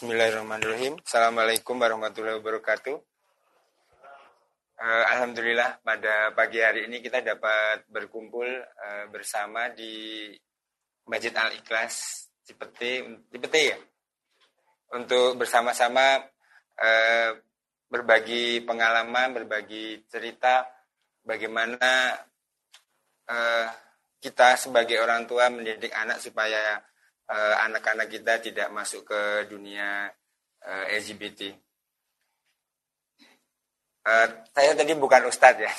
Bismillahirrahmanirrahim. Assalamualaikum warahmatullahi wabarakatuh. Uh, Alhamdulillah pada pagi hari ini kita dapat berkumpul uh, bersama di Masjid Al Ikhlas Cipete, Cipete ya, untuk bersama-sama uh, berbagi pengalaman, berbagi cerita bagaimana uh, kita sebagai orang tua mendidik anak supaya anak-anak uh, kita tidak masuk ke dunia uh, eh, LGBT. Uh, eh, saya tadi bukan ustadz ya,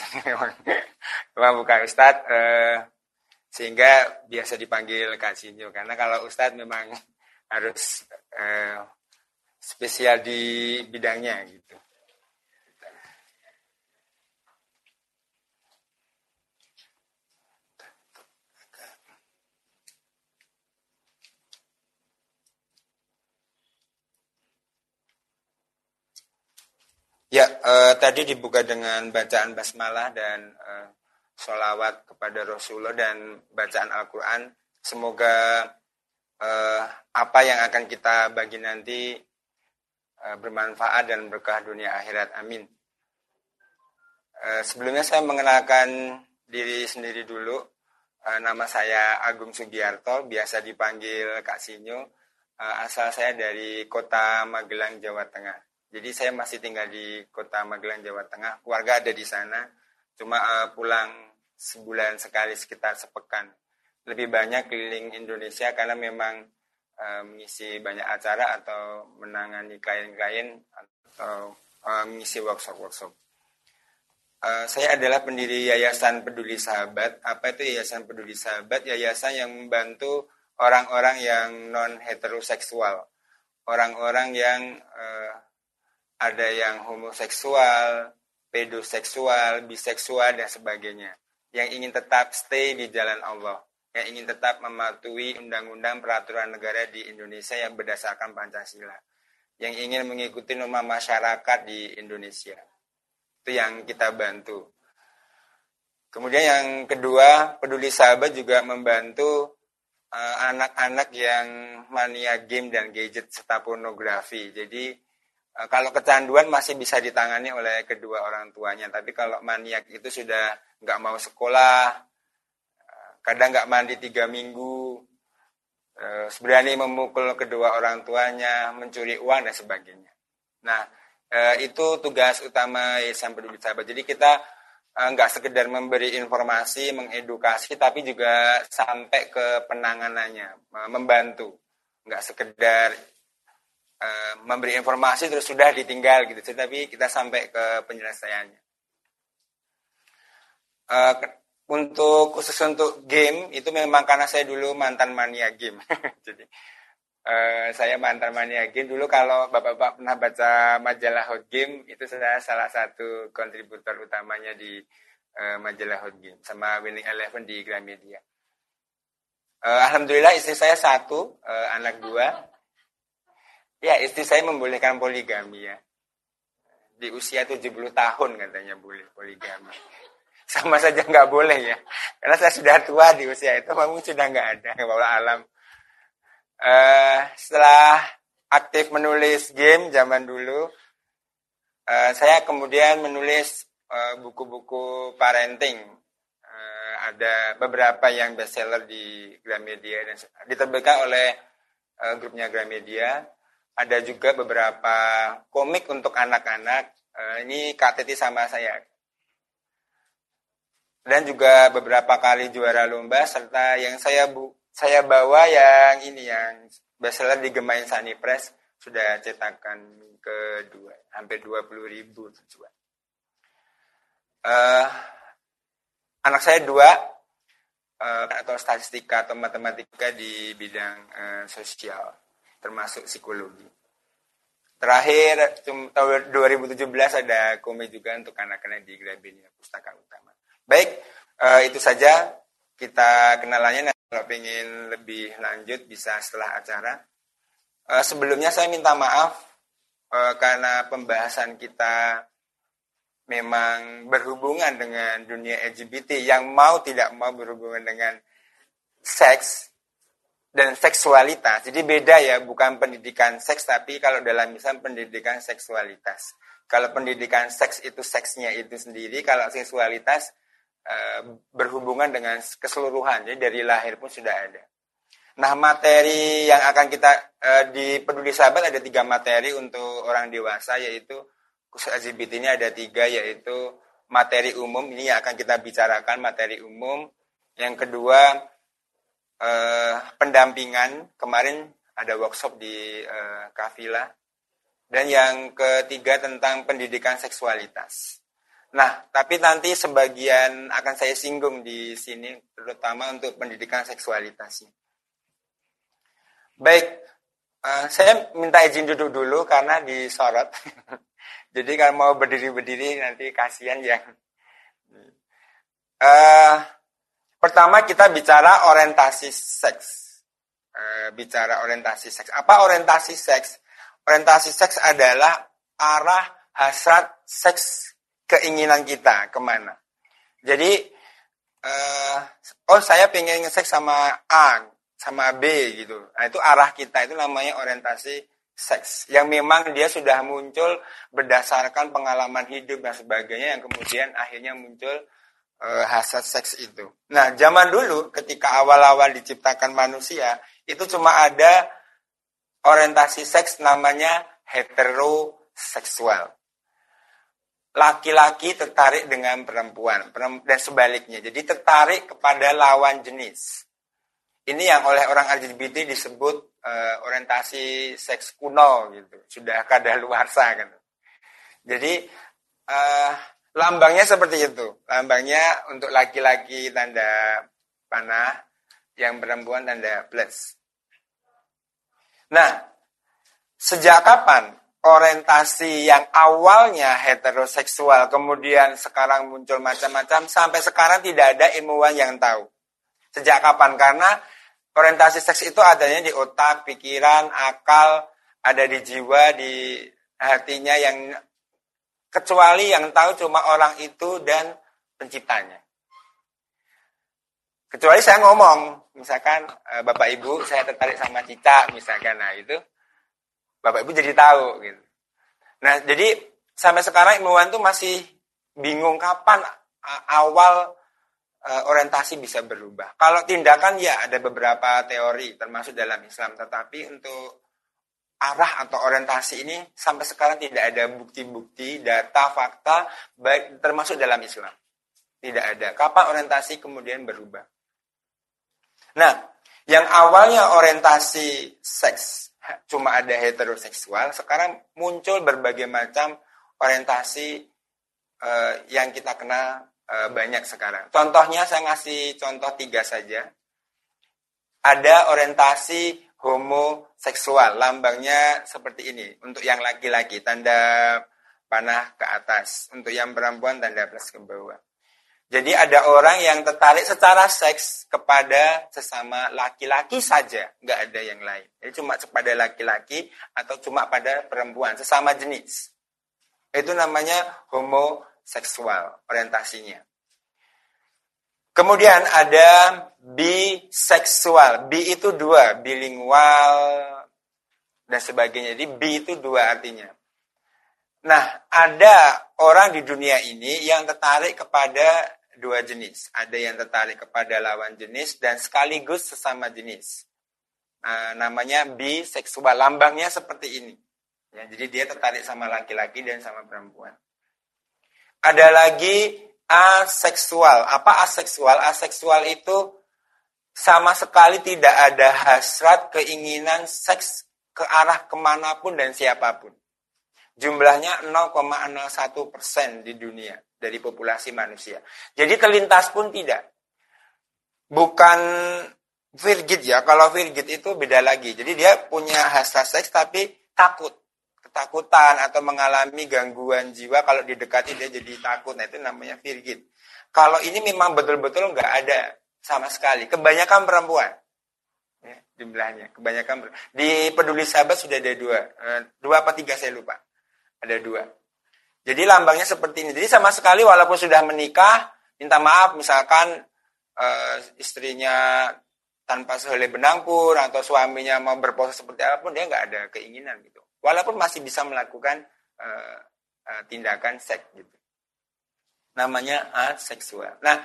memang bukan ustadz, uh, sehingga biasa dipanggil Kak Sinyo. Karena kalau ustadz memang harus uh, spesial di bidangnya gitu. Ya, uh, tadi dibuka dengan bacaan basmalah dan uh, sholawat kepada Rasulullah dan bacaan Al-Quran. Semoga uh, apa yang akan kita bagi nanti uh, bermanfaat dan berkah dunia akhirat. Amin. Uh, sebelumnya saya mengenalkan diri sendiri dulu. Uh, nama saya Agung Sugiarto, biasa dipanggil Kak Sinyo. Uh, asal saya dari kota Magelang, Jawa Tengah. Jadi saya masih tinggal di kota Magelang, Jawa Tengah. Keluarga ada di sana. Cuma uh, pulang sebulan sekali sekitar sepekan. Lebih banyak keliling Indonesia karena memang uh, mengisi banyak acara atau menangani klien-klien atau uh, mengisi workshop-workshop. Uh, saya adalah pendiri Yayasan Peduli Sahabat. Apa itu Yayasan Peduli Sahabat? Yayasan yang membantu orang-orang yang non heteroseksual, orang-orang yang uh, ada yang homoseksual, pedoseksual, biseksual, dan sebagainya. Yang ingin tetap stay di jalan Allah. Yang ingin tetap mematuhi undang-undang peraturan negara di Indonesia yang berdasarkan Pancasila. Yang ingin mengikuti norma masyarakat di Indonesia. Itu yang kita bantu. Kemudian yang kedua, peduli sahabat juga membantu eh, anak-anak uh, yang mania game dan gadget serta pornografi. Jadi kalau kecanduan masih bisa ditangani oleh kedua orang tuanya, tapi kalau maniak itu sudah nggak mau sekolah, eh, kadang nggak mandi tiga minggu, eh, berani memukul kedua orang tuanya, mencuri uang dan sebagainya. Nah, itu tugas utama Yayasan Peduli Sahabat. Jadi kita nggak sekedar memberi informasi, mengedukasi, tapi juga sampai ke penanganannya, membantu. Nggak sekedar Eh, memberi informasi terus sudah ditinggal gitu, tapi kita sampai ke penyelesaiannya. Uh, untuk khusus untuk game itu memang karena saya dulu mantan mania game, jadi uh, saya mantan mania game dulu kalau bapak-bapak pernah baca majalah Hot Game itu saya salah satu kontributor utamanya di uh, majalah Hot Game sama Winning Eleven di Gramedia. Uh, Alhamdulillah istri saya satu, uh, anak dua. Ya, istri saya membolehkan poligami ya. Di usia 70 tahun katanya boleh poligami. Sama saja nggak boleh ya. Karena saya sudah tua di usia itu, memang sudah nggak ada. Bahwa alam. Uh, setelah aktif menulis game zaman dulu, uh, saya kemudian menulis eh, buku-buku uh, parenting. Uh, ada beberapa yang bestseller di Gramedia dan diterbitkan oleh uh, grupnya Gramedia ada juga beberapa komik untuk anak-anak. Uh, ini KTT sama saya. Dan juga beberapa kali juara lomba serta yang saya bu saya bawa yang ini yang bestseller di Gemain Sani Press sudah cetakan kedua hampir 20 ribu terjual. Uh, anak saya dua uh, atau statistika atau matematika di bidang uh, sosial termasuk psikologi. Terakhir tahun 2017 ada komik juga untuk anak-anak di Grabinia Pustaka Utama. Baik, uh, itu saja kita kenalannya. Nah, kalau ingin lebih lanjut bisa setelah acara. Uh, sebelumnya saya minta maaf uh, karena pembahasan kita memang berhubungan dengan dunia LGBT yang mau tidak mau berhubungan dengan seks dan seksualitas. Jadi beda ya, bukan pendidikan seks, tapi kalau dalam misal pendidikan seksualitas. Kalau pendidikan seks itu seksnya itu sendiri, kalau seksualitas e, berhubungan dengan keseluruhan, jadi dari lahir pun sudah ada. Nah materi yang akan kita e, di peduli sahabat ada tiga materi untuk orang dewasa, yaitu khusus LGBT ini ada tiga, yaitu materi umum, ini yang akan kita bicarakan, materi umum. Yang kedua, eh, pendampingan kemarin ada workshop di eh, Kafila dan yang ketiga tentang pendidikan seksualitas. Nah, tapi nanti sebagian akan saya singgung di sini, terutama untuk pendidikan seksualitasnya. Baik, uh, saya minta izin duduk dulu karena disorot. Jadi kalau mau berdiri-berdiri nanti kasihan ya. Uh, Pertama kita bicara orientasi seks. E, bicara orientasi seks. Apa orientasi seks? Orientasi seks adalah arah hasrat seks keinginan kita ke mana. Jadi, e, oh saya pengen seks sama A, sama B gitu. Nah itu arah kita itu namanya orientasi seks. Yang memang dia sudah muncul berdasarkan pengalaman hidup dan sebagainya yang kemudian akhirnya muncul uh, hasrat seks itu. Nah, zaman dulu ketika awal-awal diciptakan manusia, itu cuma ada orientasi seks namanya heteroseksual. Laki-laki tertarik dengan perempuan dan sebaliknya. Jadi tertarik kepada lawan jenis. Ini yang oleh orang LGBT disebut uh, orientasi seks kuno gitu. Sudah kadaluarsa kan. Jadi uh, Lambangnya seperti itu. Lambangnya untuk laki-laki tanda panah, yang perempuan tanda plus. Nah, sejak kapan orientasi yang awalnya heteroseksual kemudian sekarang muncul macam-macam sampai sekarang tidak ada ilmuwan yang tahu. Sejak kapan? Karena orientasi seks itu adanya di otak, pikiran, akal, ada di jiwa, di hatinya yang kecuali yang tahu cuma orang itu dan penciptanya. Kecuali saya ngomong, misalkan e, Bapak Ibu saya tertarik sama Cica, misalkan, nah itu Bapak Ibu jadi tahu gitu. Nah jadi sampai sekarang ilmuwan tuh masih bingung kapan awal e, orientasi bisa berubah. Kalau tindakan ya ada beberapa teori termasuk dalam Islam, tetapi untuk arah atau orientasi ini sampai sekarang tidak ada bukti-bukti, data, fakta, baik termasuk dalam Islam. Tidak ada. Kapan orientasi kemudian berubah? Nah, yang awalnya orientasi seks cuma ada heteroseksual, sekarang muncul berbagai macam orientasi uh, yang kita kenal uh, banyak sekarang. Contohnya saya ngasih contoh tiga saja. Ada orientasi homoseksual. Lambangnya seperti ini. Untuk yang laki-laki, tanda panah ke atas. Untuk yang perempuan, tanda plus ke bawah. Jadi ada orang yang tertarik secara seks kepada sesama laki-laki saja, nggak ada yang lain. Jadi cuma kepada laki-laki atau cuma pada perempuan, sesama jenis. Itu namanya homoseksual orientasinya. Kemudian ada biseksual. Bi itu dua, bilingual dan sebagainya. Jadi bi itu dua artinya. Nah, ada orang di dunia ini yang tertarik kepada dua jenis. Ada yang tertarik kepada lawan jenis dan sekaligus sesama jenis. Nah, namanya biseksual. Lambangnya seperti ini. Ya, jadi dia tertarik sama laki-laki dan sama perempuan. Ada lagi aseksual. Apa aseksual? Aseksual itu sama sekali tidak ada hasrat keinginan seks ke arah ke mana pun dan siapa pun. Jumlahnya 0,01 persen di dunia dari populasi manusia. Jadi terlintas pun tidak. Bukan virgit ya. Kalau virgit itu beda lagi. Jadi dia punya hasrat seks tapi takut ketakutan atau mengalami gangguan jiwa kalau didekati dia jadi takut nah itu namanya virgin kalau ini memang betul-betul nggak ada sama sekali. Kebanyakan perempuan. Ya, jumlahnya. Kebanyakan di peduli sahabat sudah ada dua. Eh, dua apa tiga saya lupa. Ada dua. Jadi lambangnya seperti ini. Jadi sama sekali walaupun sudah menikah minta maaf misalkan uh, istrinya tanpa sehelai benang pun atau suaminya mau berpose seperti apa pun dia nggak ada keinginan gitu. Walaupun masih bisa melakukan uh, uh, tindakan seks gitu. Namanya aseksual. Nah,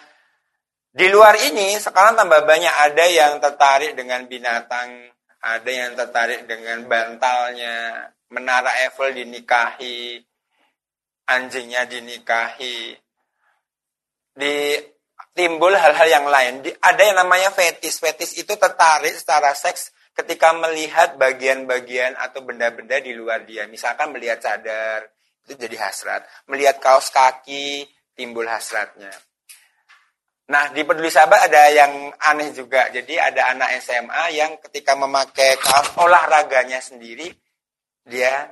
di luar ini sekarang tambah banyak ada yang tertarik dengan binatang, ada yang tertarik dengan bantalnya, menara Eiffel dinikahi, anjingnya dinikahi. Di timbul hal-hal yang lain. Ada yang namanya fetis. Fetis itu tertarik secara seks ketika melihat bagian-bagian atau benda-benda di luar dia. Misalkan melihat cadar, itu jadi hasrat. Melihat kaos kaki, timbul hasratnya. Nah, di peduli sahabat ada yang aneh juga. Jadi ada anak SMA yang ketika memakai kaos olahraganya sendiri, dia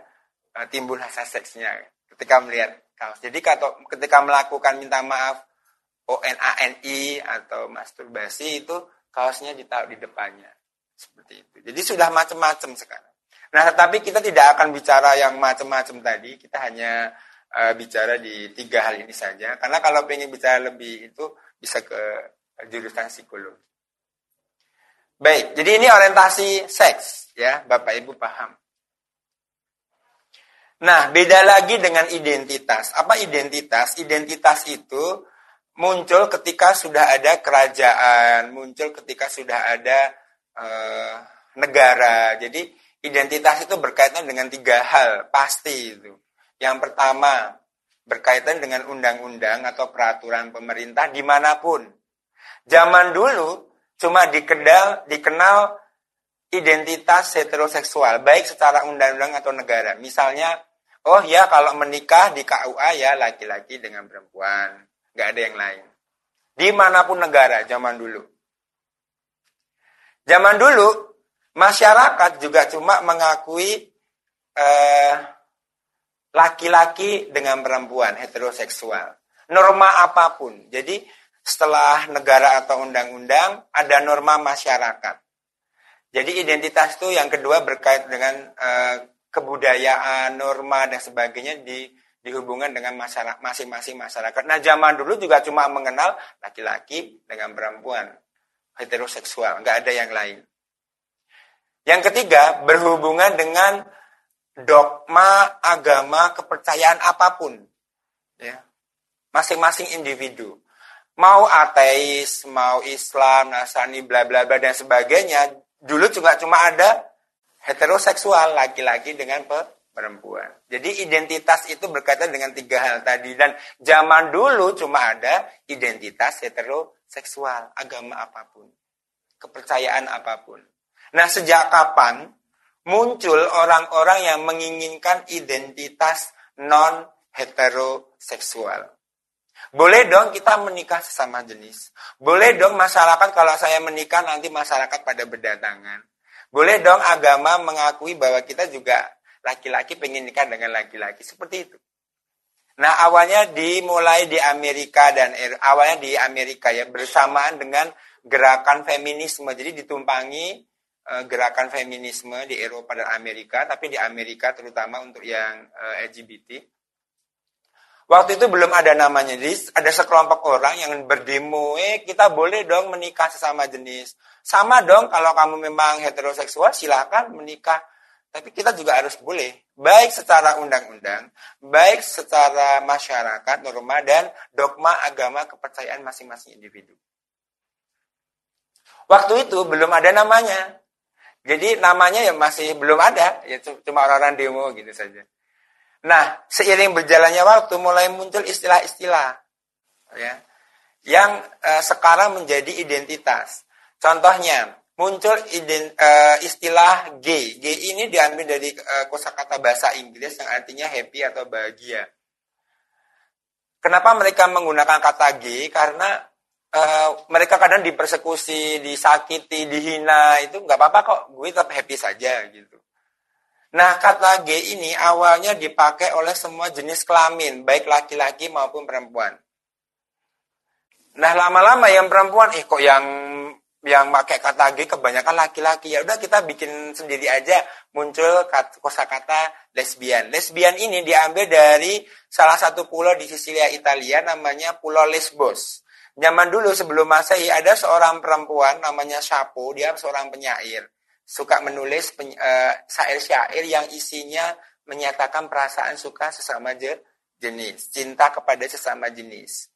uh, timbul hasrat seksnya ketika melihat kaos. Jadi ketika melakukan minta maaf ONANI atau masturbasi itu kaosnya ditaruh di depannya. Seperti itu. Jadi sudah macam-macam sekarang. Nah, tetapi kita tidak akan bicara yang macam-macam tadi. Kita hanya uh, bicara di tiga hal ini saja. Karena kalau ingin bicara lebih itu bisa ke jurusan psikologi. Baik, jadi ini orientasi seks ya, Bapak Ibu paham. Nah, beda lagi dengan identitas. Apa identitas? Identitas itu muncul ketika sudah ada kerajaan, muncul ketika sudah ada uh, negara. Jadi identitas itu berkaitan dengan tiga hal pasti itu. Yang pertama berkaitan dengan undang-undang atau peraturan pemerintah di mana pun. Zaman dulu cuma dikenal dikenal identitas heteroseksual baik secara undang-undang atau negara. Misalnya, oh ya kalau menikah di KUA ya laki-laki dengan perempuan nggak ada yang lain. Di mana pun negara zaman dulu. Zaman dulu masyarakat juga cuma mengakui eh, laki-laki dengan perempuan heteroseksual. Norma apa pun. Jadi setelah negara atau undang-undang ada norma masyarakat. Jadi identitas itu yang kedua berkait dengan eh, kebudayaan, norma dan sebagainya di dihubungkan dengan masyarakat masing-masing masyarakat. Nah, zaman dulu juga cuma mengenal laki-laki dengan perempuan heteroseksual, nggak ada yang lain. Yang ketiga, berhubungan dengan dogma, agama, kepercayaan apa pun. Ya. Masing-masing individu. Mau ateis, mau Islam, Nasrani, bla bla bla dan sebagainya, dulu juga cuma ada heteroseksual laki-laki dengan perempuan. Jadi identitas itu berkaitan dengan tiga hal tadi dan zaman dulu cuma ada identitas heteroseksual, agama apa pun, kepercayaan apa pun. Nah, sejak kapan muncul orang-orang yang menginginkan identitas non heteroseksual? Boleh dong kita menikah sesama jenis. Boleh dong masyarakat kalau saya menikah nanti masyarakat pada berdatangan. Boleh dong agama mengakui bahwa kita juga laki-laki pengen nikah dengan laki-laki seperti itu. Nah awalnya dimulai di Amerika dan awalnya di Amerika ya bersamaan dengan gerakan feminisme. Jadi ditumpangi gerakan feminisme di Eropa dan Amerika, tapi di Amerika terutama untuk yang eh, LGBT. Waktu itu belum ada namanya, jadi ada sekelompok orang yang berdemo, eh kita boleh dong menikah sesama jenis. Sama dong kalau kamu memang heteroseksual silahkan menikah tapi kita juga harus boleh, baik secara undang-undang, baik secara masyarakat, norma, dan dogma agama kepercayaan masing-masing individu. Waktu itu belum ada namanya. Jadi namanya ya masih belum ada, ya cuma orang-orang demo gitu saja. Nah, seiring berjalannya waktu mulai muncul istilah-istilah ya yang uh, sekarang menjadi identitas. Contohnya, muncul ident, uh, istilah G. G ini diambil dari uh, kosakata bahasa Inggris yang artinya happy atau bahagia. Kenapa mereka menggunakan kata G? Karena uh, mereka kadang dipersekusi, disakiti, dihina itu nggak apa-apa kok, gue tetap happy saja gitu. Nah kata G ini awalnya dipakai oleh semua jenis kelamin, baik laki-laki maupun perempuan. Nah lama-lama yang perempuan, eh kok yang yang pakai kata G kebanyakan laki-laki ya udah kita bikin sendiri aja muncul kosakata lesbian. Lesbian ini diambil dari salah satu pulau di Sisilia Italia namanya Pulau Lesbos. Zaman dulu sebelum Masehi ada seorang perempuan namanya Sapo, dia seorang penyair. Suka menulis peny uh, syair-syair yang isinya menyatakan perasaan suka sesama jenis, cinta kepada sesama jenis.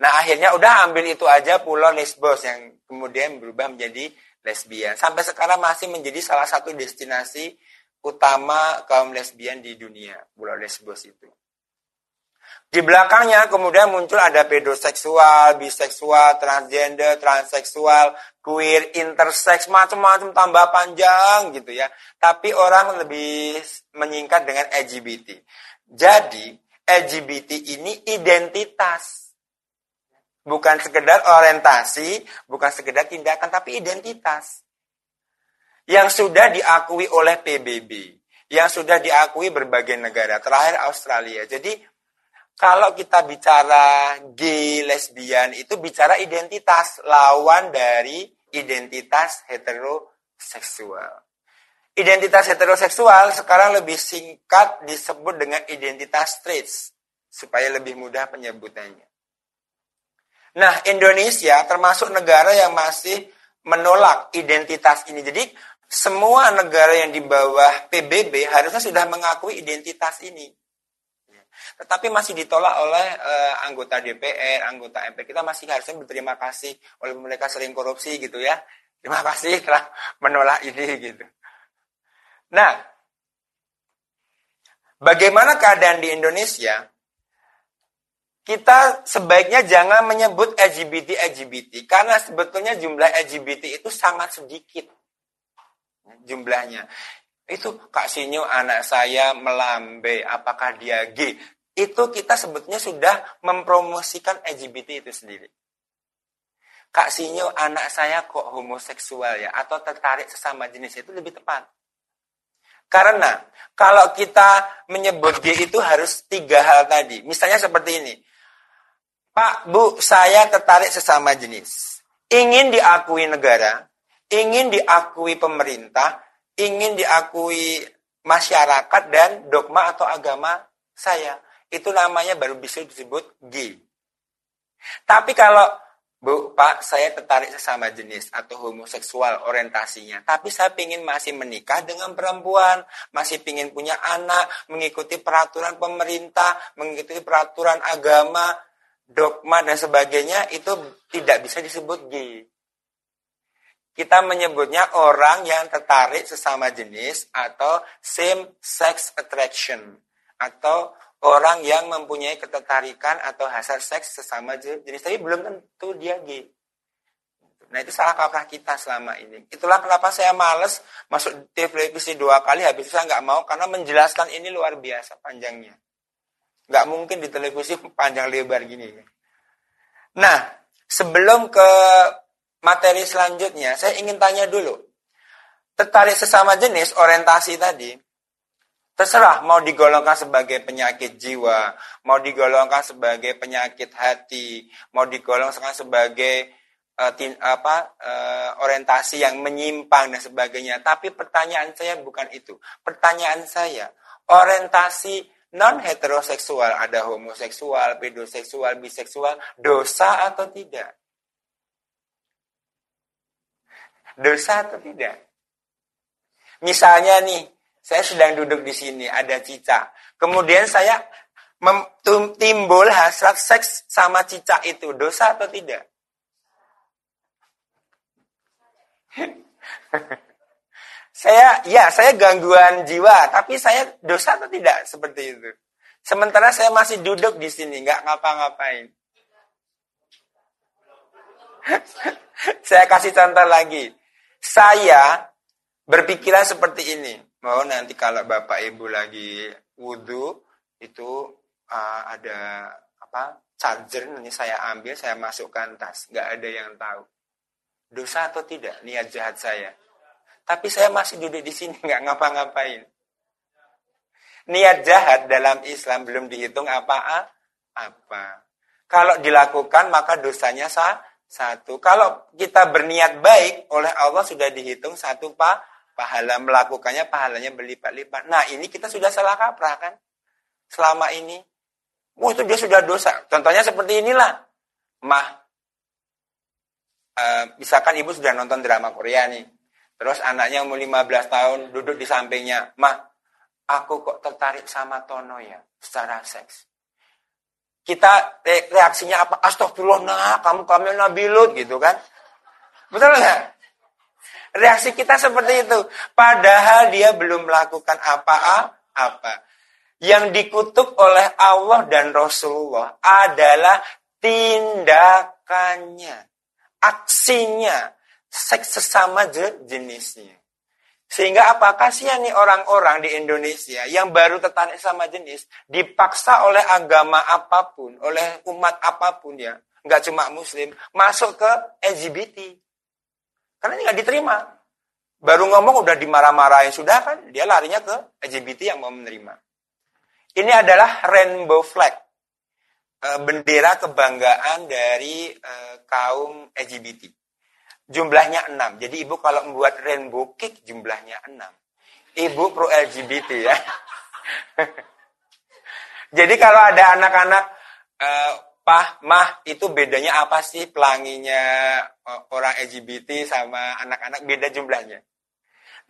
Nah akhirnya udah ambil itu aja pulau Lesbos yang kemudian berubah menjadi lesbian. Sampai sekarang masih menjadi salah satu destinasi utama kaum lesbian di dunia, pulau Lesbos itu. Di belakangnya kemudian muncul ada pedoseksual, biseksual, transgender, transseksual, queer, intersex, macam-macam tambah panjang gitu ya. Tapi orang lebih menyingkat dengan LGBT. Jadi LGBT ini identitas. Bukan sekedar orientasi, bukan sekedar tindakan, tapi identitas. Yang sudah diakui oleh PBB. Yang sudah diakui berbagai negara. Terakhir Australia. Jadi kalau kita bicara gay, lesbian, itu bicara identitas lawan dari identitas heteroseksual. Identitas heteroseksual sekarang lebih singkat disebut dengan identitas straight supaya lebih mudah penyebutannya. Nah, Indonesia termasuk negara yang masih menolak identitas ini. Jadi, semua negara yang di bawah PBB harusnya sudah mengakui identitas ini. Tetapi masih ditolak oleh uh, anggota DPR, anggota MP. Kita masih harusnya berterima kasih oleh mereka sering korupsi gitu ya. Terima kasih telah menolak ini gitu. Nah, bagaimana keadaan di Indonesia? Kita sebaiknya jangan menyebut LGBT LGBT karena sebetulnya jumlah LGBT itu sangat sedikit jumlahnya. Itu Kak Sinyo anak saya melambai, apakah dia gay? itu kita sebetulnya sudah mempromosikan LGBT itu sendiri. Kak Sinyo, anak saya kok homoseksual ya, atau tertarik sesama jenis itu lebih tepat. Karena kalau kita menyebut gay itu harus tiga hal tadi. Misalnya seperti ini. Pak, Bu, saya tertarik sesama jenis. Ingin diakui negara, ingin diakui pemerintah, ingin diakui masyarakat dan dogma atau agama saya itu namanya baru bisa disebut G. Tapi kalau Bu, Pak, saya tertarik sesama jenis atau homoseksual orientasinya. Tapi saya ingin masih menikah dengan perempuan, masih ingin punya anak, mengikuti peraturan pemerintah, mengikuti peraturan agama, dogma dan sebagainya, itu tidak bisa disebut G. Kita menyebutnya orang yang tertarik sesama jenis atau same sex attraction atau orang yang mempunyai ketertarikan atau hasrat seks sesama jenis tapi belum tentu dia gay. Nah itu salah kaprah kita selama ini. Itulah kenapa saya males masuk televisi dua kali habis itu saya nggak mau karena menjelaskan ini luar biasa panjangnya. Nggak mungkin di televisi panjang lebar gini. Nah sebelum ke materi selanjutnya saya ingin tanya dulu. Tertarik sesama jenis orientasi tadi Terserah mau digolongkan sebagai penyakit jiwa, mau digolongkan sebagai penyakit hati, mau digolongkan sebagai uh, tin, apa uh, orientasi yang menyimpang dan sebagainya. Tapi pertanyaan saya bukan itu. Pertanyaan saya, orientasi non heteroseksual, ada homoseksual, pedoseksual, biseksual, dosa atau tidak? Dosa atau tidak? Misalnya nih, saya sedang duduk di sini, ada cicak. Kemudian saya timbul hasrat seks sama cicak itu. Dosa atau tidak? saya, ya, saya gangguan jiwa. Tapi saya dosa atau tidak seperti itu? Sementara saya masih duduk di sini, nggak ngapa-ngapain. saya kasih contoh lagi. Saya berpikiran seperti ini. Mau nanti kalau bapak ibu lagi wudhu itu uh, ada apa charger nanti saya ambil saya masukkan tas. Nggak ada yang tahu. Dosa atau tidak? Niat jahat saya. Tapi saya masih duduk di sini nggak ngapa-ngapain. Niat jahat dalam Islam belum dihitung apa apa kalau dilakukan maka dosanya sah satu kalau kita berniat baik oleh Allah sudah dihitung satu pak pahala melakukannya pahalanya berlipat-lipat. Nah ini kita sudah salah kaprah kan? Selama ini. Oh itu dia sudah dosa. Contohnya seperti inilah. Mah, uh, misalkan ibu sudah nonton drama Korea nih, terus anaknya umur 15 tahun duduk di sampingnya, mah, aku kok tertarik sama Tono ya, secara seks. Kita reaksinya apa? Astagfirullah, nah, kamu kamil nabilut gitu kan? Betul nggak? Reaksi kita seperti itu. Padahal dia belum melakukan apa-apa. Yang dikutuk oleh Allah dan Rasulullah adalah tindakannya, aksinya, seks sesama jenisnya. Sehingga apa? Kasihan nih orang-orang di Indonesia yang baru tertarik sama jenis, dipaksa oleh agama apa pun, oleh umat apa pun ya, nggak cuma muslim, masuk ke LGBT. Karena ini nggak diterima. Baru ngomong udah dimarah-marahin, sudah kan, dia larinya ke LGBT yang mau menerima. Ini adalah rainbow flag, eh, bendera kebanggaan dari eh, kaum LGBT. Jumlahnya 6. Jadi ibu kalau membuat rainbow cake jumlahnya 6. Ibu pro LGBT ya. Jadi kalau ada anak-anak uh, pah, mah itu bedanya apa sih pelanginya uh, orang LGBT sama anak-anak beda jumlahnya.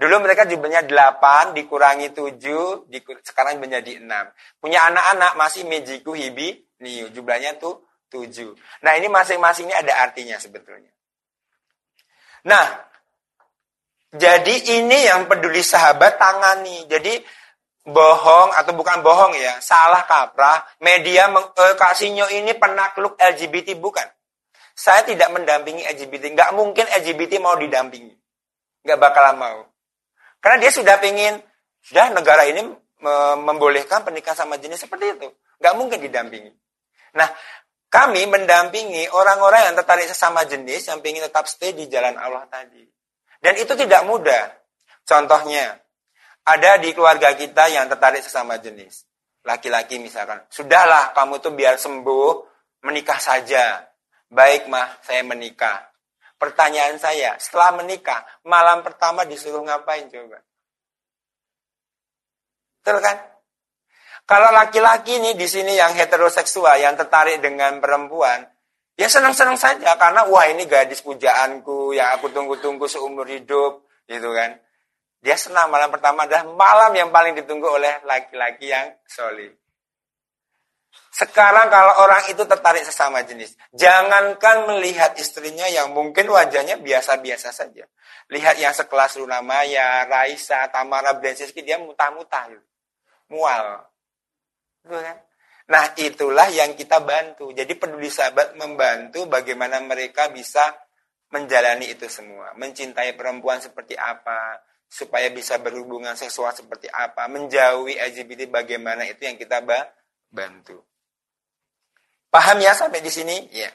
Dulu mereka jumlahnya 8 dikurangi 7, dikur sekarang menjadi 6. Punya anak-anak masih mejiku hibi niu, jumlahnya tuh 7. Nah, ini masing-masingnya ada artinya sebetulnya. Nah, jadi ini yang peduli sahabat tangani. Jadi bohong atau bukan bohong ya, salah kaprah. Media meng, eh, Sinyo ini penakluk LGBT bukan. Saya tidak mendampingi LGBT. Nggak mungkin LGBT mau didampingi. Nggak bakalan mau. Karena dia sudah ingin, sudah negara ini membolehkan pernikahan sama jenis seperti itu. Nggak mungkin didampingi. Nah, kami mendampingi orang-orang yang tertarik sesama jenis yang ingin tetap stay di jalan Allah tadi. Dan itu tidak mudah. Contohnya, ada di keluarga kita yang tertarik sesama jenis. Laki-laki misalkan, sudahlah kamu tuh biar sembuh, menikah saja. Baik mah, saya menikah. Pertanyaan saya, setelah menikah, malam pertama disuruh ngapain coba? Betul kan? Kalau laki-laki nih di sini yang heteroseksual, yang tertarik dengan perempuan, ya senang-senang saja karena wah ini gadis pujaanku yang aku tunggu-tunggu seumur hidup, gitu kan. Dia senang malam pertama adalah malam yang paling ditunggu oleh laki-laki yang soli. Sekarang kalau orang itu tertarik sesama jenis, jangankan melihat istrinya yang mungkin wajahnya biasa-biasa saja. Lihat yang sekelas Luna Maya, Raisa, Tamara Brensiski, dia mutah-mutah. Mual. Kan? Nah itulah yang kita bantu. Jadi peduli sahabat membantu bagaimana mereka bisa menjalani itu semua. Mencintai perempuan seperti apa, supaya bisa berhubungan seksual seperti apa, menjauhi LGBT bagaimana itu yang kita bantu. Paham ya sampai di sini? Ya.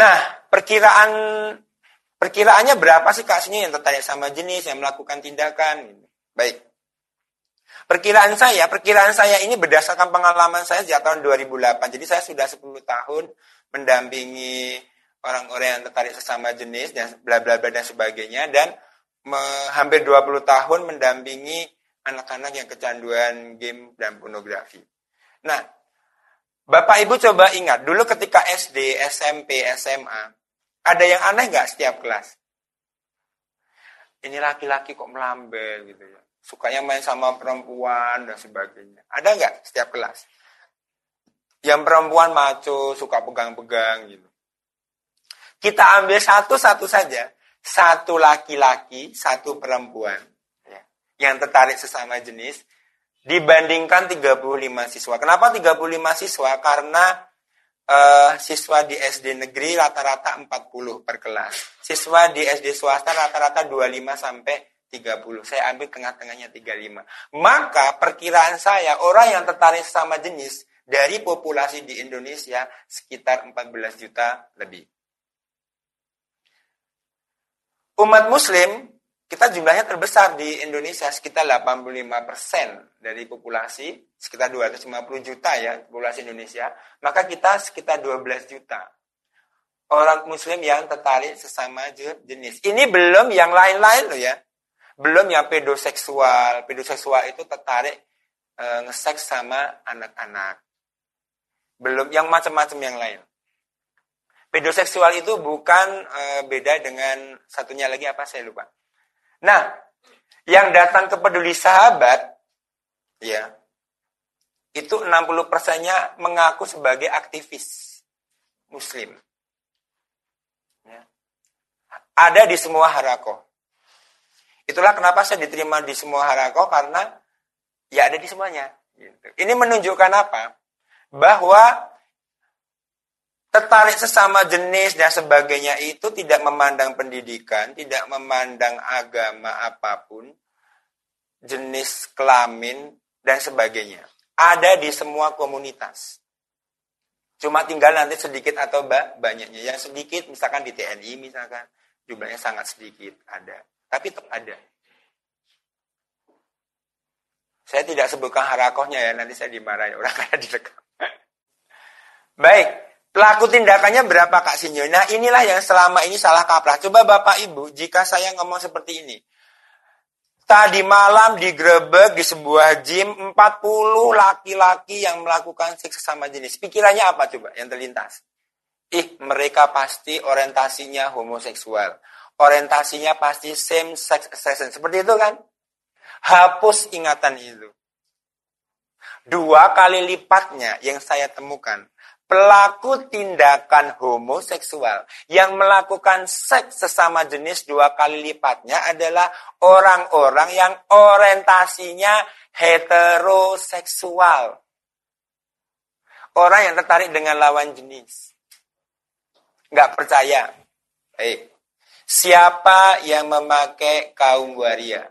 Nah, perkiraan perkiraannya berapa sih sini yang tertarik sama jenis yang melakukan tindakan? Baik. Perkiraan saya, perkiraan saya ini berdasarkan pengalaman saya sejak tahun 2008. Jadi saya sudah 10 tahun mendampingi orang-orang yang tertarik sesama jenis dan bla bla bla dan sebagainya dan me, hampir 20 tahun mendampingi anak-anak yang kecanduan game dan pornografi. Nah, Bapak Ibu coba ingat, dulu ketika SD, SMP, SMA, ada yang aneh nggak setiap kelas? Ini laki-laki kok melambai gitu ya sukanya main sama perempuan dan sebagainya. Ada nggak setiap kelas? Yang perempuan maco, suka pegang-pegang gitu. Kita ambil satu-satu saja. Satu laki-laki, satu perempuan. Ya, yang tertarik sesama jenis. Dibandingkan 35 siswa. Kenapa 35 siswa? Karena uh, siswa di SD negeri rata-rata 40 per kelas. Siswa di SD swasta rata-rata 25 sampai 30. Saya ambil tengah-tengahnya 35. Maka perkiraan saya orang yang tertarik sama jenis dari populasi di Indonesia sekitar 14 juta lebih. Umat muslim kita jumlahnya terbesar di Indonesia sekitar 85% dari populasi sekitar 250 juta ya populasi Indonesia maka kita sekitar 12 juta orang muslim yang tertarik sesama jenis ini belum yang lain-lain loh ya belum yang pedoseksual. Pedoseksual itu tertarik e, ngeseks sama anak-anak. Belum yang macam-macam yang lain. Pedoseksual itu bukan e, beda dengan satunya lagi apa saya lupa. Nah, yang datang ke peduli sahabat, ya, itu 60 persennya mengaku sebagai aktivis muslim. Ya. Ada di semua harako. Itulah kenapa saya diterima di semua harako karena ya ada di semuanya. Gitu. Ini menunjukkan apa? Bahwa tertarik sesama jenis dan sebagainya itu tidak memandang pendidikan, tidak memandang agama apa pun, jenis kelamin dan sebagainya. Ada di semua komunitas. Cuma tinggal nanti sedikit atau banyaknya. Yang sedikit misalkan di TNI misalkan jumlahnya sangat sedikit ada, tapi tetap ada. Saya tidak sebutkan harakohnya ya, nanti saya dimarahi orang karena direkam. Baik, Pelaku tindakannya berapa Kak Sinyo? Nah inilah yang selama ini salah kaprah. Coba Bapak Ibu, jika saya ngomong seperti ini. Tadi malam digrebek di sebuah gym 40 laki-laki yang melakukan seks sesama jenis. Pikirannya apa coba yang terlintas? Ih, mereka pasti orientasinya homoseksual. Orientasinya pasti same sex attraction. Seperti itu kan? Hapus ingatan itu. Dua kali lipatnya yang saya temukan pelaku tindakan homoseksual yang melakukan seks sesama jenis dua kali lipatnya adalah orang-orang yang orientasinya heteroseksual. Orang yang tertarik dengan lawan jenis. Nggak percaya. Eh, siapa yang memakai kaum waria?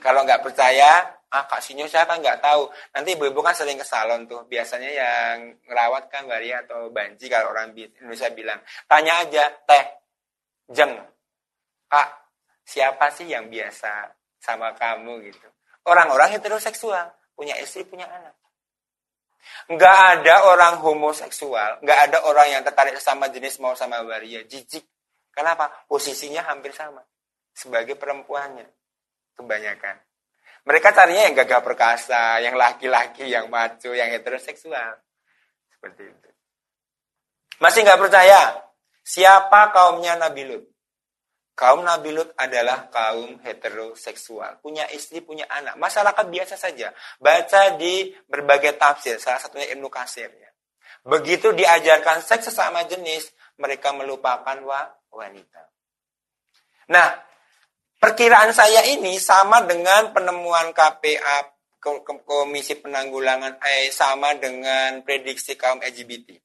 Kalau nggak percaya, ah Kak Sinyo saya kan nggak tahu. Nanti ibu-ibu kan sering ke salon tuh. Biasanya yang ngerawat kan waria atau banji kalau orang Indonesia bilang. Tanya aja, teh, jeng, Kak, siapa sih yang biasa sama kamu gitu. Orang-orang heteroseksual, punya istri, punya anak. Nggak ada orang homoseksual, nggak ada orang yang tertarik sama jenis mau sama waria, jijik. Kenapa? Posisinya hampir sama. Sebagai perempuannya, kebanyakan. Mereka carinya yang gagah perkasa, yang laki-laki, yang maco, yang heteroseksual. Seperti itu. Masih nggak percaya? Siapa kaumnya Nabi Lut? Kaum Nabi Lut adalah kaum heteroseksual. Punya istri, punya anak. Masyarakat biasa saja. Baca di berbagai tafsir. Salah satunya Ibnu Kasir. Ya. Begitu diajarkan seks sesama jenis, mereka melupakan wanita. Nah, Perkiraan saya ini sama dengan penemuan KPA Komisi Penanggulangan eh sama dengan prediksi kaum LGBT.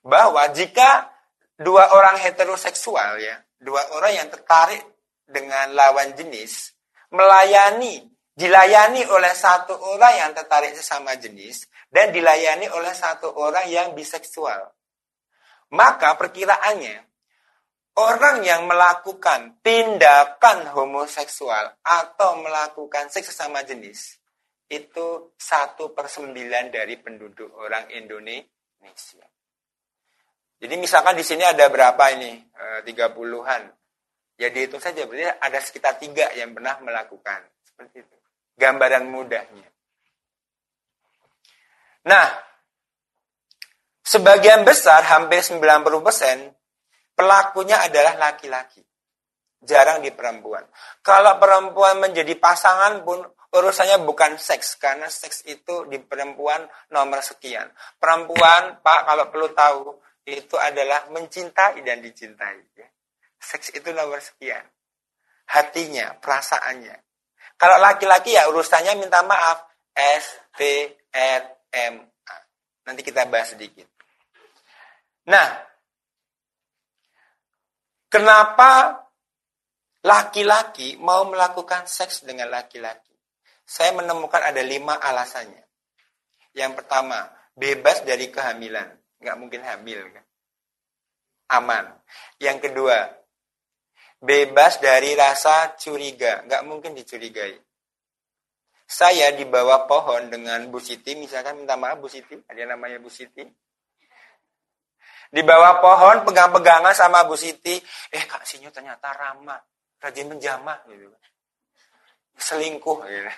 Bahwa jika dua orang heteroseksual ya, dua orang yang tertarik dengan lawan jenis melayani dilayani oleh satu orang yang tertarik sesama jenis dan dilayani oleh satu orang yang biseksual. Maka perkiraannya Orang yang melakukan tindakan homoseksual atau melakukan seks sesama jenis itu satu per sembilan dari penduduk orang Indonesia. Jadi misalkan di sini ada berapa ini? E, tiga puluhan. Jadi itu saja berarti ada sekitar tiga yang pernah melakukan seperti itu. Gambaran mudahnya. Nah, sebagian besar hampir 90% Pelakunya adalah laki-laki. Jarang di perempuan. Kalau perempuan menjadi pasangan pun urusannya bukan seks. Karena seks itu di perempuan nomor sekian. Perempuan, Pak, kalau perlu tahu, itu adalah mencintai dan dicintai. Ya. Seks itu nomor sekian. Hatinya, perasaannya. Kalau laki-laki ya urusannya minta maaf. S, T, R, M, A. Nanti kita bahas sedikit. Nah, Kenapa laki-laki mau melakukan seks dengan laki-laki? Saya menemukan ada lima alasannya. Yang pertama, bebas dari kehamilan. Nggak mungkin hamil. Kan? Aman. Yang kedua, bebas dari rasa curiga. Nggak mungkin dicurigai. Saya di bawah pohon dengan Bu Siti, misalkan minta maaf Bu Siti, ada namanya Bu Siti di bawah pohon pegang-pegangan sama Bu Siti. Eh Kak Sinyo ternyata ramah, rajin menjamah gitu. Selingkuh gitu.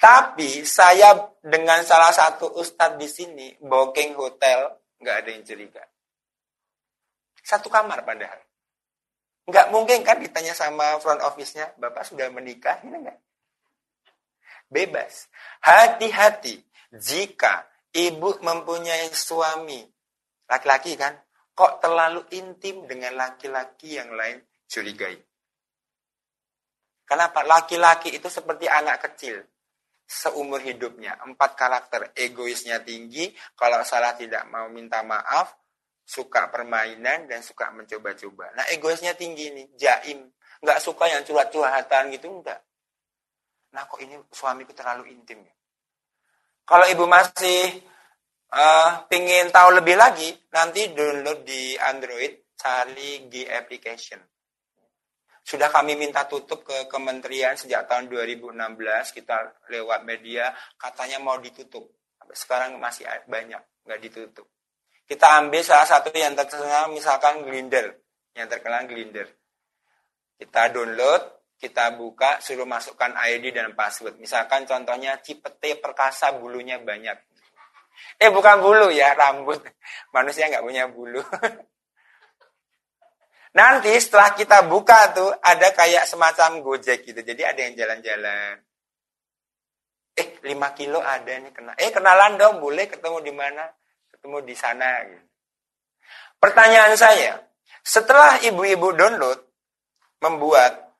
Tapi saya dengan salah satu ustadz di sini, booking hotel, nggak ada yang curiga. Satu kamar padahal. Nggak mungkin kan ditanya sama front office-nya, Bapak sudah menikah, ini enggak? Bebas. Hati-hati jika ibu mempunyai suami, laki-laki kan, kok terlalu intim dengan laki-laki yang lain, curigai. Kenapa? Laki-laki itu seperti anak kecil seumur hidupnya. Empat karakter. Egoisnya tinggi, kalau salah tidak mau minta maaf, suka permainan, dan suka mencoba-coba. Nah egoisnya tinggi nih, jaim. Nggak suka yang curhat-curhatan gitu, enggak. Nah kok ini suamiku terlalu intim ya? Kalau ibu masih uh, pingin tahu lebih lagi, nanti download di Android, cari G Application. Sudah kami minta tutup ke kementerian sejak tahun 2016, kita lewat media, katanya mau ditutup. Sekarang masih banyak, nggak ditutup. Kita ambil salah satu yang terkenal, misalkan Glinder, yang terkenal Glinder. Kita download, kita buka, suruh masukkan ID dan password. Misalkan contohnya Cipete Perkasa bulunya banyak. Eh bukan bulu ya, rambut. Manusia nggak punya bulu. Nanti setelah kita buka tuh ada kayak semacam gojek gitu. Jadi ada yang jalan-jalan. Eh 5 kilo ada nih kena. Eh kenalan dong boleh ketemu di mana? Ketemu di sana. Gitu. Pertanyaan saya, setelah ibu-ibu download, membuat,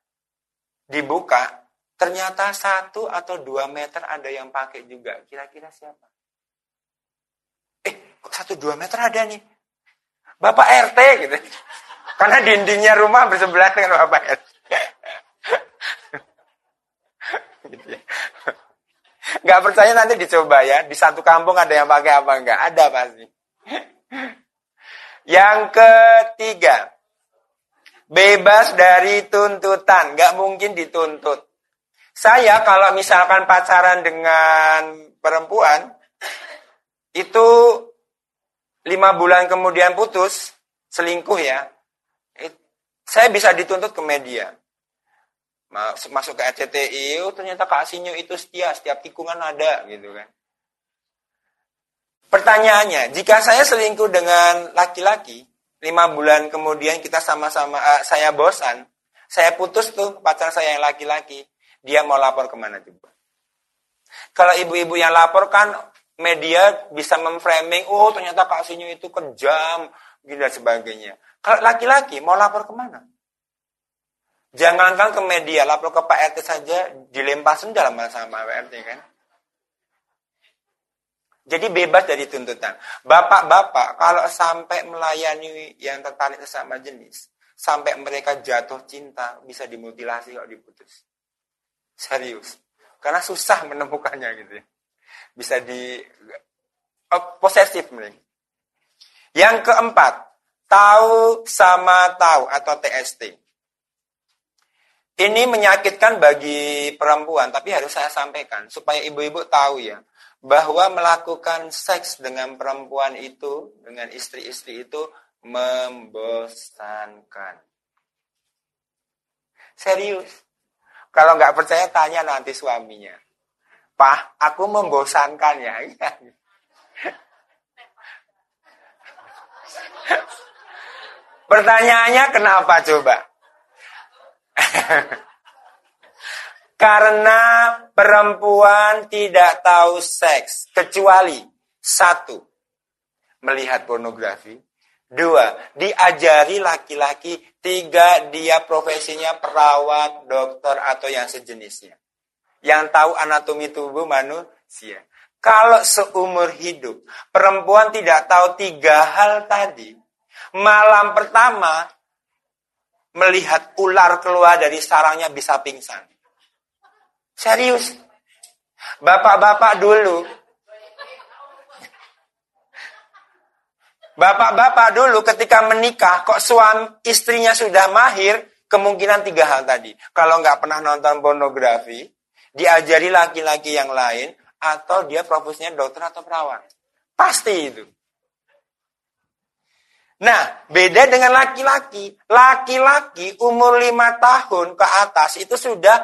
dibuka, ternyata satu atau dua meter ada yang pakai juga. Kira-kira siapa? Eh, kok satu dua meter ada nih? Bapak RT gitu. Karena dindingnya rumah bersebelah dengan Bapak RT. gitu ya. Gak percaya nanti dicoba ya. Di satu kampung ada yang pakai apa enggak? Ada pasti. Yang ketiga, bebas dari tuntutan. Gak mungkin dituntut. Saya kalau misalkan pacaran dengan perempuan, itu lima bulan kemudian putus, selingkuh ya, saya bisa dituntut ke media. Masuk ke RCTI, oh, ternyata Kak Sinyo itu setia, setiap tikungan ada gitu kan. Pertanyaannya, jika saya selingkuh dengan laki-laki, lima bulan kemudian kita sama-sama, uh, saya bosan, saya putus tuh pacar saya yang laki-laki, dia mau lapor ke mana coba? Kalau ibu-ibu yang lapor kan media bisa memframing, oh ternyata Kak Sinyo itu kejam, gitu dan sebagainya. Kalau laki-laki mau lapor ke mana? Jangankan ke media, lapor ke Pak RT saja dilempar sendal sama Pak RT kan. Jadi bebas dari tuntutan. Bapak-bapak kalau sampai melayani yang tertarik sesama jenis, sampai mereka jatuh cinta, bisa dimutilasi kalau diputus. Serius. Karena susah menemukannya gitu ya. Bisa di oh, posesif mereka. Yang keempat, Tahu sama tahu atau TST. Ini menyakitkan bagi perempuan, tapi harus saya sampaikan supaya ibu-ibu tahu ya bahwa melakukan seks dengan perempuan itu, dengan istri-istri itu membosankan. Serius. Kalau nggak percaya tanya nanti suaminya. Pak, aku membosankan ya. Pertanyaannya kenapa coba? Karena perempuan tidak tahu seks kecuali satu melihat pornografi, dua diajari laki-laki, tiga dia profesinya perawat, dokter atau yang sejenisnya. Yang tahu anatomi tubuh manusia. Kalau seumur hidup perempuan tidak tahu tiga hal tadi, malam pertama melihat ular keluar dari sarangnya bisa pingsan. Serius. Bapak-bapak dulu. Bapak-bapak dulu ketika menikah, kok suami istrinya sudah mahir, kemungkinan tiga hal tadi. Kalau nggak pernah nonton pornografi, diajari laki-laki yang lain, atau dia profesinya dokter atau perawat. Pasti itu. Nah, beda dengan laki-laki. Laki-laki umur lima tahun ke atas itu sudah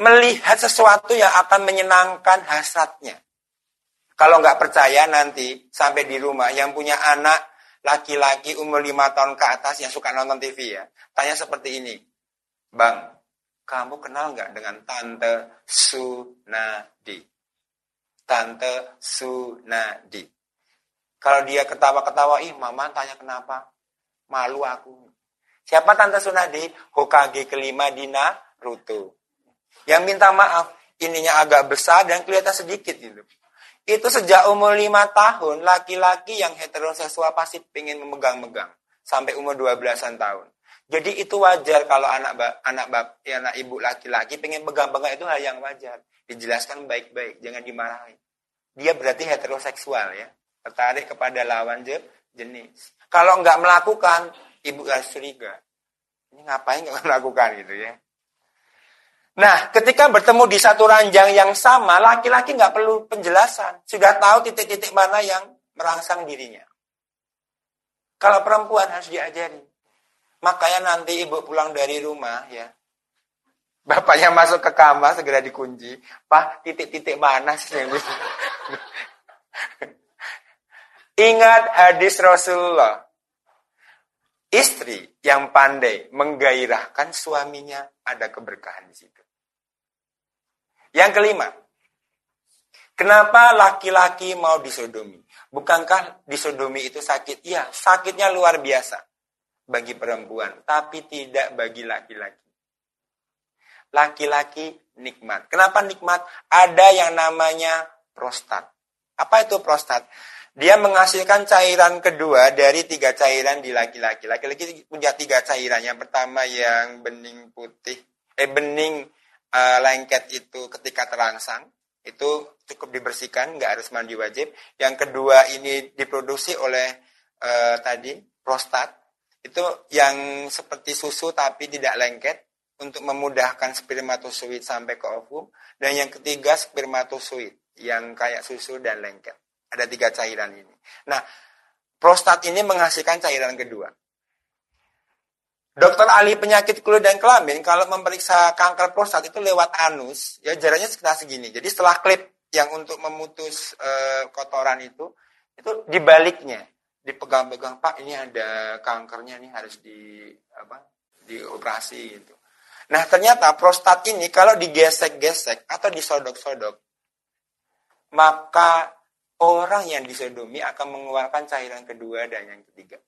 melihat sesuatu yang akan menyenangkan hasratnya. Kalau nggak percaya nanti sampai di rumah yang punya anak laki-laki umur lima tahun ke atas yang suka nonton TV ya, tanya seperti ini, Bang, kamu kenal nggak dengan Tante Sunadi? Tante Sunadi. Kalau dia ketawa-ketawa, ih mama tanya kenapa? Malu aku. Siapa Tante Sunadi? Hokage kelima Dina Ruto. Yang minta maaf, ininya agak besar dan kelihatan sedikit gitu. Itu sejak umur lima tahun, laki-laki yang heteroseksual pasti pengen memegang-megang. Sampai umur 12-an tahun. Jadi itu wajar kalau anak anak bap, ya, anak ibu laki-laki pengen pegang-pegang itu hal yang wajar. Dijelaskan baik-baik, jangan dimarahi. Dia berarti heteroseksual ya, tertarik kepada lawan jenis. Kalau nggak melakukan, ibu harus curiga. Ini ngapain nggak melakukan gitu ya? Nah, ketika bertemu di satu ranjang yang sama, laki-laki nggak perlu penjelasan. Sudah tahu titik-titik mana yang merangsang dirinya. Kalau perempuan harus diajari. Makanya nanti ibu pulang dari rumah ya. Bapaknya masuk ke kamar segera dikunci. Pak, titik-titik mana sih? Ingat hadis Rasulullah. Istri yang pandai menggairahkan suaminya ada keberkahan di situ. Yang kelima, kenapa laki-laki mau disodomi? Bukankah disodomi itu sakit? Iya, sakitnya luar biasa bagi perempuan, tapi tidak bagi laki-laki. Laki-laki nikmat. Kenapa nikmat? Ada yang namanya prostat. Apa itu prostat? Dia menghasilkan cairan kedua dari tiga cairan di laki-laki. Laki-laki punya tiga cairan. Yang pertama yang bening putih, eh bening uh, lengket itu ketika terangsang itu cukup dibersihkan, nggak harus mandi wajib. Yang kedua ini diproduksi oleh uh, tadi prostat itu yang seperti susu tapi tidak lengket untuk memudahkan spermatozoid sampai ke ovum. Dan yang ketiga spermatozoid yang kayak susu dan lengket. Ada tiga cairan ini. Nah, prostat ini menghasilkan cairan kedua. Dokter ahli penyakit kulit dan kelamin kalau memeriksa kanker prostat itu lewat anus, ya jaraknya sekitar segini. Jadi setelah klip yang untuk memutus e, kotoran itu, itu dibaliknya, dipegang-pegang Pak ini ada kankernya nih harus di apa dioperasi gitu. Nah ternyata prostat ini kalau digesek-gesek atau disodok-sodok, maka orang yang disodomi akan mengeluarkan cairan kedua dan yang ketiga.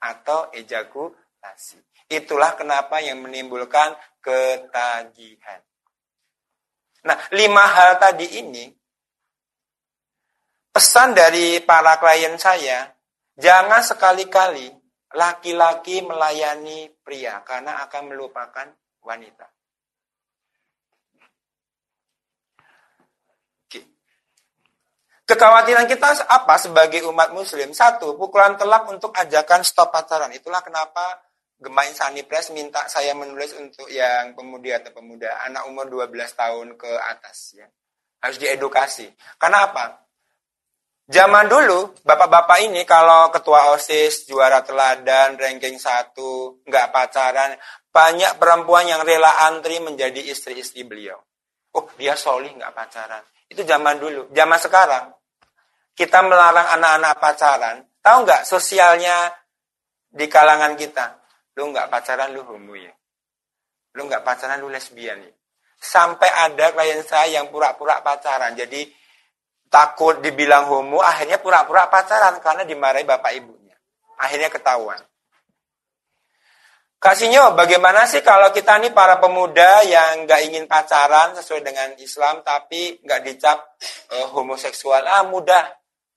Atau ejakulasi. Itulah kenapa yang menimbulkan ketagihan. Nah, lima hal tadi ini, pesan dari para klien saya, jangan sekali-kali laki-laki melayani pria karena akan melupakan wanita. Kekhawatiran kita apa sebagai umat muslim? Satu, pukulan telak untuk ajakan stop pacaran. Itulah kenapa Gemain Sani Press minta saya menulis untuk yang pemudi atau pemuda, anak umur 12 tahun ke atas. ya Harus diedukasi. Karena apa? Zaman dulu, bapak-bapak ini kalau ketua OSIS, juara teladan, ranking satu, nggak pacaran, banyak perempuan yang rela antri menjadi istri-istri beliau. Oh, dia solih nggak pacaran. Itu zaman dulu. Zaman sekarang, kita melarang anak-anak pacaran. Tahu nggak sosialnya di kalangan kita? Lu nggak pacaran, lu homo ya. Lu nggak pacaran, lu lesbian ya. Sampai ada klien saya yang pura-pura pacaran. Jadi takut dibilang homo, akhirnya pura-pura pacaran karena dimarahi bapak ibunya. Akhirnya ketahuan. Kasihnya bagaimana sih kalau kita nih para pemuda yang nggak ingin pacaran sesuai dengan Islam tapi nggak dicap uh, homoseksual? Ah mudah,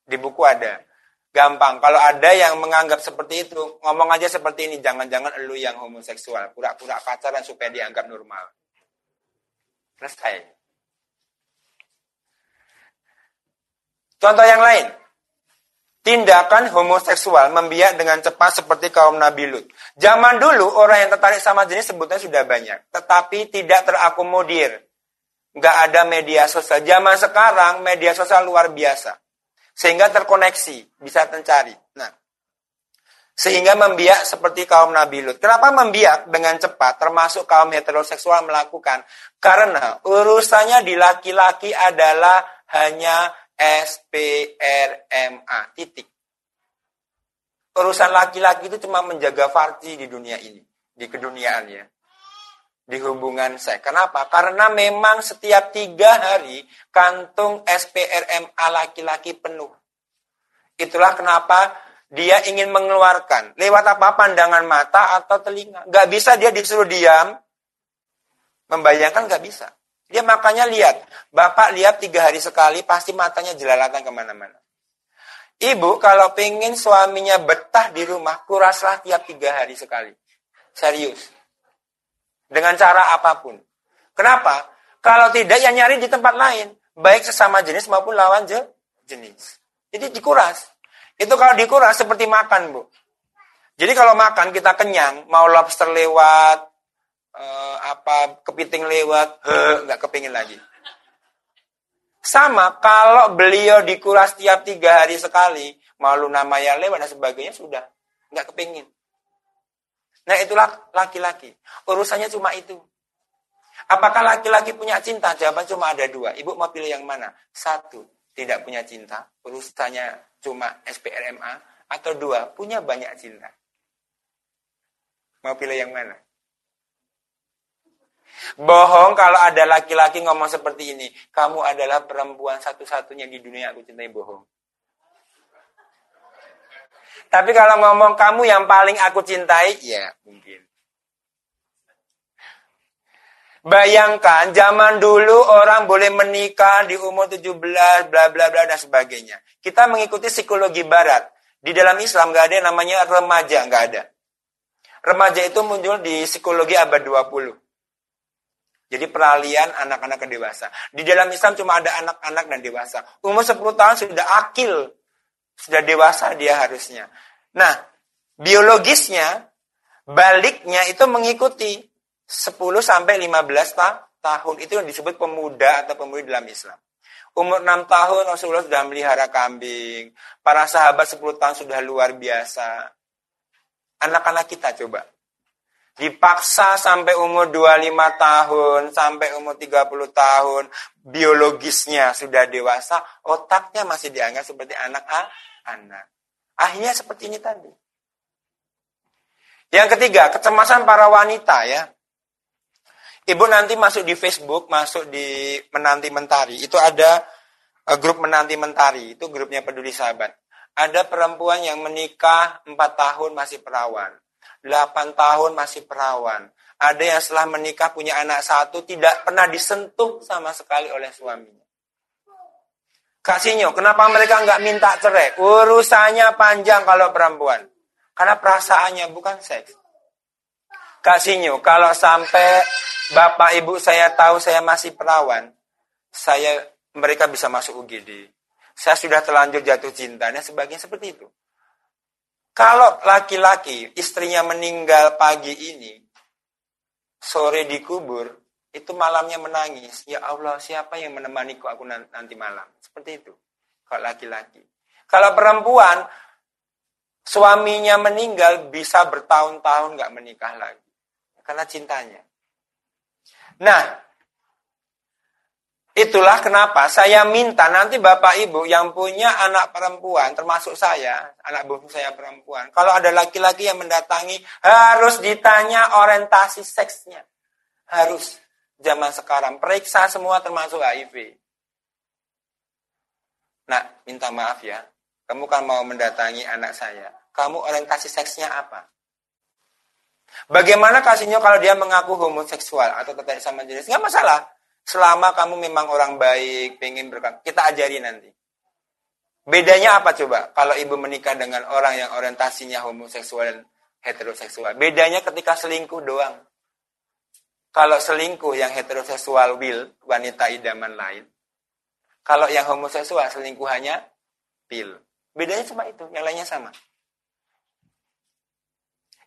di buku ada. Gampang. Kalau ada yang menganggap seperti itu, ngomong aja seperti ini. Jangan-jangan elu yang homoseksual. Pura-pura pacaran supaya dianggap normal. Selesai. Contoh yang lain. Tindakan homoseksual membiak dengan cepat seperti kaum Nabi Lut. Zaman dulu orang yang tertarik sama jenis sebutnya sudah banyak. Tetapi tidak terakomodir. Nggak ada media sosial. Zaman sekarang media sosial luar biasa. Sehingga terkoneksi, bisa mencari. Nah, Sehingga membiak seperti kaum Nabi Lut. Kenapa membiak dengan cepat termasuk kaum heteroseksual melakukan? Karena urusannya di laki-laki adalah hanya SPRMA. Titik. Urusan laki-laki itu cuma menjaga farji di dunia ini. Di keduniaan ya di hubungan seks. Kenapa? Karena memang setiap tiga hari kantung SPRMA laki-laki penuh. Itulah kenapa dia ingin mengeluarkan. Lewat apa? Pandangan mata atau telinga. Gak bisa dia disuruh diam. Membayangkan gak bisa. Dia makanya lihat. Bapak lihat tiga hari sekali pasti matanya jelalatan ke mana-mana. Ibu kalau pengen suaminya betah di rumah, kuraslah tiap tiga hari sekali. Serius. Dengan cara apa pun. Kenapa? Kalau tidak, ya nyari di tempat lain. Baik sesama jenis maupun lawan je, jenis. Jadi dikuras. Itu kalau dikuras seperti makan, Bu. Jadi kalau makan kita kenyang, mau lobster lewat, eh, apa kepiting lewat, nggak kepingin lagi. Sama kalau beliau dikuras tiap tiga hari sekali, malu nama yang lewat dan sebagainya sudah nggak kepingin. Nah itulah laki-laki. Urusannya cuma itu. Apakah laki-laki punya cinta? Jawaban cuma ada dua. Ibu mau pilih yang mana? Satu, tidak punya cinta. Urusannya cuma SPRMA. Atau dua, punya banyak cinta. Mau pilih yang mana? Bohong kalau ada laki-laki ngomong seperti ini. Kamu adalah perempuan satu-satunya di dunia aku cintai bohong. Tapi kalau ngomong kamu yang paling aku cintai, ya mungkin. Bayangkan zaman dulu orang boleh menikah di umur 17, bla bla bla dan sebagainya. Kita mengikuti psikologi barat. Di dalam Islam nggak ada yang namanya remaja, nggak ada. Remaja itu muncul di psikologi abad 20. Jadi peralihan anak-anak ke dewasa. Di dalam Islam cuma ada anak-anak dan dewasa. Umur 10 tahun sudah akil sudah dewasa dia harusnya. Nah, biologisnya, baliknya itu mengikuti 10 sampai 15 ta tahun. Itu yang disebut pemuda atau pemudi dalam Islam. Umur 6 tahun Rasulullah sudah melihara kambing. Para sahabat 10 tahun sudah luar biasa. Anak-anak kita coba. Dipaksa sampai umur 25 tahun, sampai umur 30 tahun, biologisnya sudah dewasa, otaknya masih dianggap seperti anak anak. Akhirnya seperti ini tadi. Yang ketiga, kecemasan para wanita ya. Ibu nanti masuk di Facebook, masuk di Menanti Mentari. Itu ada uh, grup Menanti Mentari. Itu grupnya peduli sahabat. Ada perempuan yang menikah 4 tahun masih perawan. 8 tahun masih perawan. Ada yang setelah menikah punya anak satu tidak pernah disentuh sama sekali oleh suaminya. Kasihnya, kenapa mereka nggak minta cerai? Urusannya panjang kalau perempuan. Karena perasaannya bukan seks. Kasihnya, kalau sampai bapak ibu saya tahu saya masih perawan, saya mereka bisa masuk UGD. Saya sudah terlanjur jatuh cinta dan sebagainya seperti itu. Kalau laki-laki istrinya meninggal pagi ini, sore dikubur, itu malamnya menangis. Ya Allah, siapa yang menemaniku aku nanti malam? Seperti itu. Kalau laki-laki. Kalau perempuan, suaminya meninggal bisa bertahun-tahun nggak menikah lagi. Karena cintanya. Nah, itulah kenapa saya minta nanti Bapak Ibu yang punya anak perempuan, termasuk saya, anak bungsu saya perempuan. Kalau ada laki-laki yang mendatangi, harus ditanya orientasi seksnya. Harus zaman sekarang. Periksa semua termasuk HIV. Nah, minta maaf ya. Kamu kan mau mendatangi anak saya. Kamu orientasi seksnya apa? Bagaimana kasihnya kalau dia mengaku homoseksual atau tertarik sama jenis? Nggak masalah. Selama kamu memang orang baik, pengen berkat, kita ajari nanti. Bedanya apa coba? Kalau ibu menikah dengan orang yang orientasinya homoseksual dan heteroseksual. Bedanya ketika selingkuh doang. Kalau selingkuh yang heteroseksual will, wanita idaman lain. Kalau yang homoseksual selingkuhannya pil. Bedanya cuma itu, yang lainnya sama.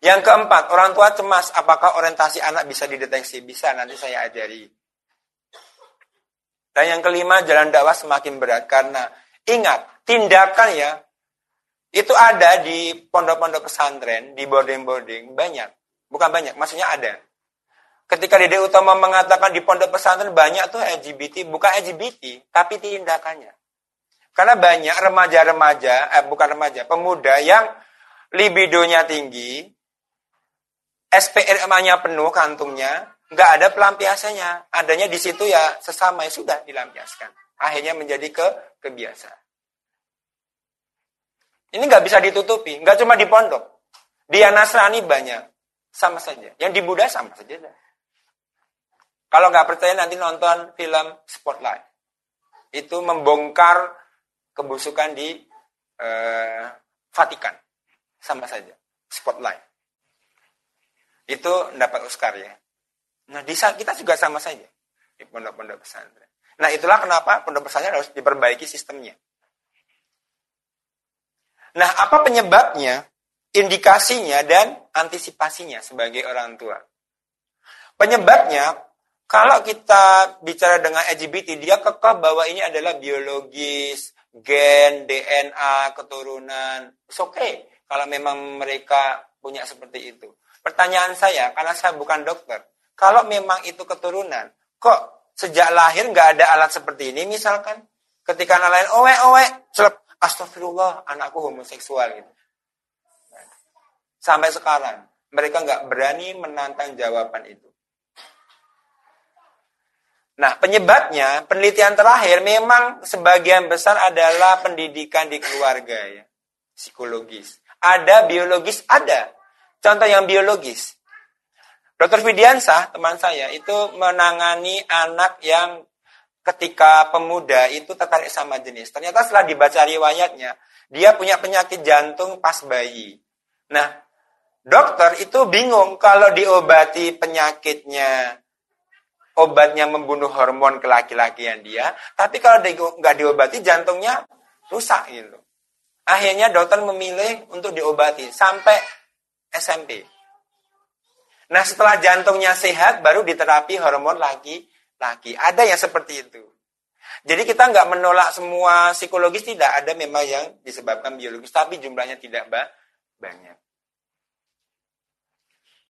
Yang keempat, orang tua cemas apakah orientasi anak bisa dideteksi? Bisa, nanti saya ajari. Dan yang kelima, jalan dakwah semakin berat karena ingat, tindakan ya Itu ada di pondok-pondok pesantren, di boarding-boarding, banyak. Bukan banyak, maksudnya ada. Ketika Dede Utama mengatakan di pondok pesantren banyak tuh LGBT, bukan LGBT, tapi tindakannya. Karena banyak remaja-remaja, eh bukan remaja, pemuda yang libidonya tinggi, SPRM-nya penuh kantungnya, nggak ada pelampiasannya. Adanya di situ ya sesama ya sudah dilampiaskan. Akhirnya menjadi ke kebiasaan. Ini nggak bisa ditutupi, nggak cuma di pondok. Di Nasrani banyak, sama saja. Yang di Buddha sama saja. Kalau nggak percaya nanti nonton film Spotlight. Itu membongkar kebusukan di eh, Vatikan. Sama saja. Spotlight. Itu dapat Oscar ya. Nah, di saat kita juga sama saja di pondok-pondok pesantren. Nah, itulah kenapa pondok pesantren harus diperbaiki sistemnya. Nah, apa penyebabnya, indikasinya, dan antisipasinya sebagai orang tua? Penyebabnya, kalau kita bicara dengan LGBT, dia kekeh bahwa ini adalah biologis, gen, DNA, keturunan. It's okay kalau memang mereka punya seperti itu. Pertanyaan saya, karena saya bukan dokter, kalau memang itu keturunan, kok sejak lahir nggak ada alat seperti ini misalkan? Ketika anak lain, owe, owe, celep, astagfirullah, anakku homoseksual gitu. Sampai sekarang, mereka nggak berani menantang jawaban itu. Nah, penyebabnya, penelitian terakhir memang sebagian besar adalah pendidikan di keluarga ya. Psikologis. Ada biologis, ada. Contoh yang biologis. Dr. Widiansah, teman saya, itu menangani anak yang ketika pemuda itu tertarik sama jenis. Ternyata setelah dibaca riwayatnya, dia punya penyakit jantung pas bayi. Nah, dokter itu bingung kalau diobati penyakitnya obatnya membunuh hormon kelaki-lakian dia, tapi kalau nggak diobati jantungnya rusak gitu. Akhirnya dokter memilih untuk diobati sampai SMP. Nah setelah jantungnya sehat baru diterapi hormon laki-laki. Ada yang seperti itu. Jadi kita nggak menolak semua psikologis tidak ada memang yang disebabkan biologis, tapi jumlahnya tidak banyak.